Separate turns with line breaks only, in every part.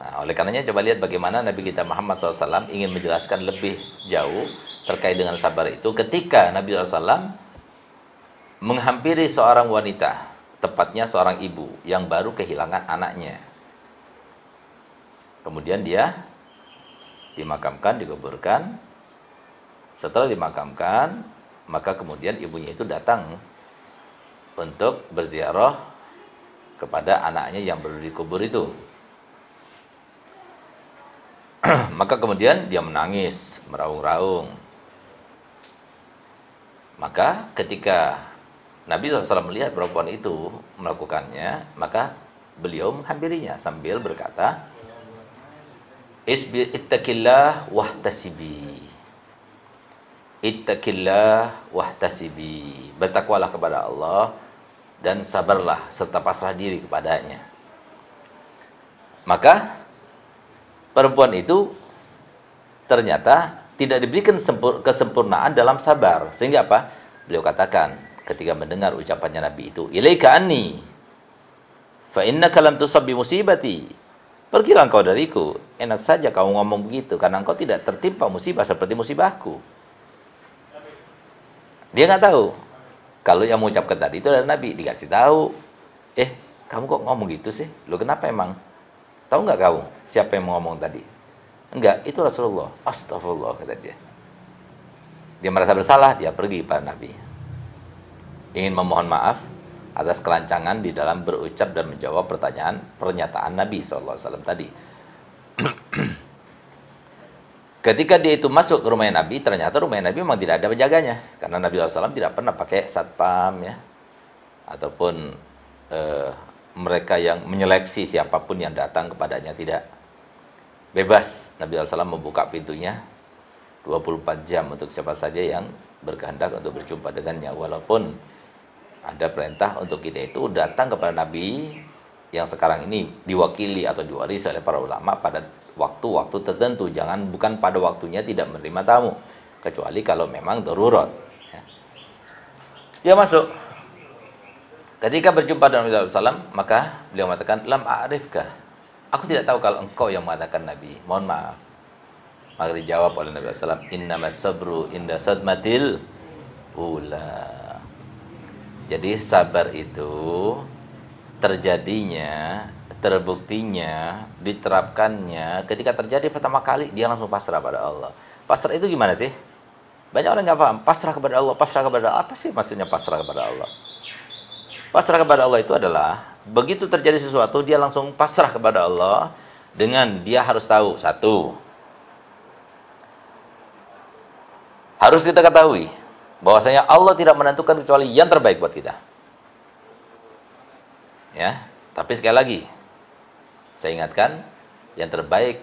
Nah, oleh karenanya coba lihat bagaimana Nabi kita Muhammad SAW ingin menjelaskan lebih jauh terkait dengan sabar itu ketika Nabi SAW menghampiri seorang wanita, tepatnya seorang ibu yang baru kehilangan anaknya. Kemudian dia dimakamkan, dikuburkan. Setelah dimakamkan, maka kemudian ibunya itu datang untuk berziarah kepada anaknya yang baru dikubur itu. Maka kemudian dia menangis, meraung-raung. Maka ketika Nabi SAW melihat perempuan itu melakukannya, maka beliau menghampirinya sambil berkata, Isbir ittaqillah wahtasibi. Ittaqillah wahtasibi. Bertakwalah kepada Allah dan sabarlah serta pasrah diri kepadanya. Maka perempuan itu ternyata tidak diberikan kesempurnaan dalam sabar. Sehingga apa? Beliau katakan ketika mendengar ucapannya Nabi itu, "Ilaika anni fa innaka lam tusab bi musibati." Pergilah engkau dariku. Enak saja kau ngomong begitu karena engkau tidak tertimpa musibah seperti musibahku. Dia nggak tahu. Kalau yang mengucapkan tadi itu adalah Nabi, dikasih tahu. Eh, kamu kok ngomong gitu sih? Lu kenapa emang? Tahu nggak kamu siapa yang mau ngomong tadi? Enggak, itu Rasulullah. Astagfirullah kata dia. Dia merasa bersalah, dia pergi pada Nabi. Ingin memohon maaf atas kelancangan di dalam berucap dan menjawab pertanyaan pernyataan Nabi SAW tadi. Ketika dia itu masuk ke rumah Nabi, ternyata rumah Nabi memang tidak ada penjaganya. Karena Nabi SAW tidak pernah pakai satpam ya. Ataupun eh, mereka yang menyeleksi siapa pun yang datang kepadanya tidak. Bebas. Nabi SAW membuka pintunya 24 jam untuk siapa saja yang berkehendak untuk berjumpa dengannya. Walaupun ada perintah untuk kita itu datang kepada Nabi yang sekarang ini diwakili atau diwarisi oleh para ulama pada waktu-waktu tertentu. Jangan bukan pada waktunya tidak menerima tamu. Kecuali kalau memang darurat ya. dia masuk Ketika berjumpa dengan Nabi SAW, maka beliau mengatakan, Lam a'rifkah? Aku tidak tahu kalau engkau yang mengatakan Nabi. Mohon maaf. Maka dijawab oleh Nabi SAW, Innama sabru inda sadmatil ula. Jadi sabar itu terjadinya, terbuktinya, diterapkannya ketika terjadi pertama kali dia langsung pasrah pada Allah. Pasrah itu gimana sih? Banyak orang nggak paham. Pasrah kepada Allah, pasrah kepada Allah. Apa sih maksudnya pasrah kepada Allah? Pasrah kepada Allah itu adalah begitu terjadi sesuatu dia langsung pasrah kepada Allah dengan dia harus tahu satu harus kita ketahui bahwasanya Allah tidak menentukan kecuali yang terbaik buat kita. Ya, tapi sekali lagi saya ingatkan yang terbaik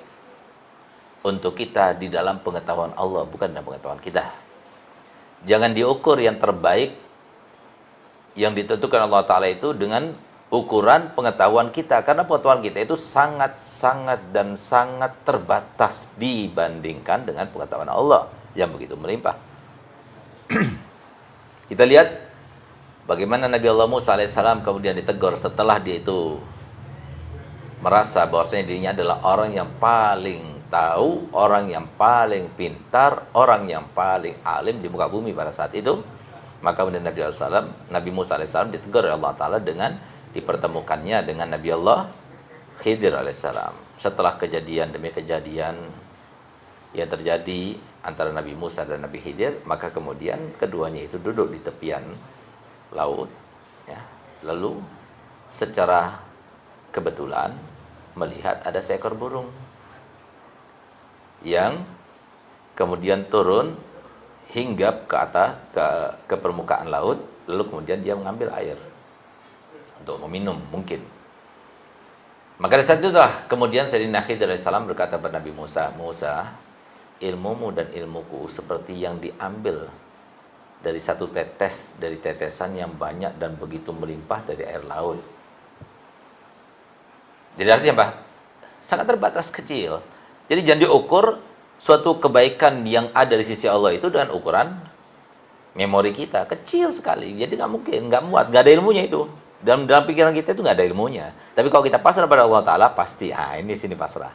untuk kita di dalam pengetahuan Allah bukan dalam pengetahuan kita. Jangan diukur yang terbaik yang ditentukan Allah Ta'ala itu dengan ukuran pengetahuan kita. Karena pengetahuan kita itu sangat-sangat dan sangat terbatas dibandingkan dengan pengetahuan Allah yang begitu melimpah. kita lihat bagaimana Nabi Allah Musa alaihissalam kemudian ditegur setelah dia itu merasa bahwasanya dirinya adalah orang yang paling tahu, orang yang paling pintar, orang yang paling alim di muka bumi pada saat itu maka kemudian Nabi SAW, Nabi Musa AS ditegur oleh Allah Ta'ala dengan dipertemukannya dengan Nabi Allah Khidir AS. Setelah kejadian demi kejadian yang terjadi antara Nabi Musa dan Nabi Khidir, maka kemudian keduanya itu duduk di tepian laut. Ya. Lalu secara kebetulan melihat ada seekor burung yang kemudian turun hinggap ke atas ke, ke permukaan laut lalu kemudian dia mengambil air untuk meminum mungkin. Maka dari saat itulah kemudian Sayyidina Khidir salam berkata kepada Nabi Musa Musa ilmumu dan ilmuku seperti yang diambil dari satu tetes dari tetesan yang banyak dan begitu melimpah dari air laut. Jadi artinya apa? sangat terbatas kecil. Jadi jangan diukur suatu kebaikan yang ada di sisi Allah itu dengan ukuran memori kita kecil sekali jadi nggak mungkin nggak muat nggak ada ilmunya itu dalam dalam pikiran kita itu nggak ada ilmunya. Tapi kalau kita pasrah pada Allah Taala pasti, ah ini sini pasrah.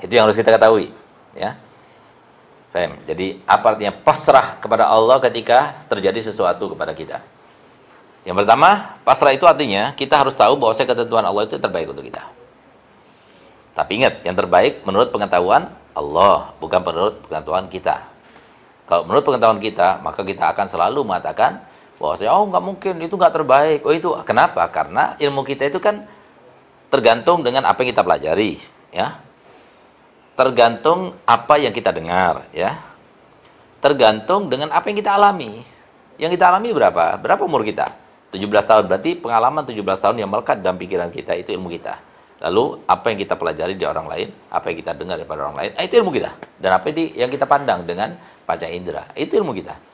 Itu yang harus kita ketahui, ya. Fem. Jadi apa artinya pasrah kepada Allah ketika terjadi sesuatu kepada kita? Yang pertama, pasrah itu artinya kita harus tahu bahwa ketentuan Allah itu terbaik untuk kita. Tapi ingat, yang terbaik menurut pengetahuan Allah, bukan menurut pengetahuan kita. Kalau menurut pengetahuan kita, maka kita akan selalu mengatakan bahwa saya oh nggak mungkin itu nggak terbaik. Oh itu kenapa? Karena ilmu kita itu kan tergantung dengan apa yang kita pelajari, ya. Tergantung apa yang kita dengar ya. Tergantung dengan apa yang kita alami. Yang kita alami berapa? Berapa umur kita? 17 tahun. Berarti pengalaman 17 tahun yang melekat dalam pikiran kita itu ilmu kita lalu apa yang kita pelajari di orang lain apa yang kita dengar daripada orang lain ah, itu ilmu kita. Dan apa yang kita pandang dengan panca indera itu ilmu kita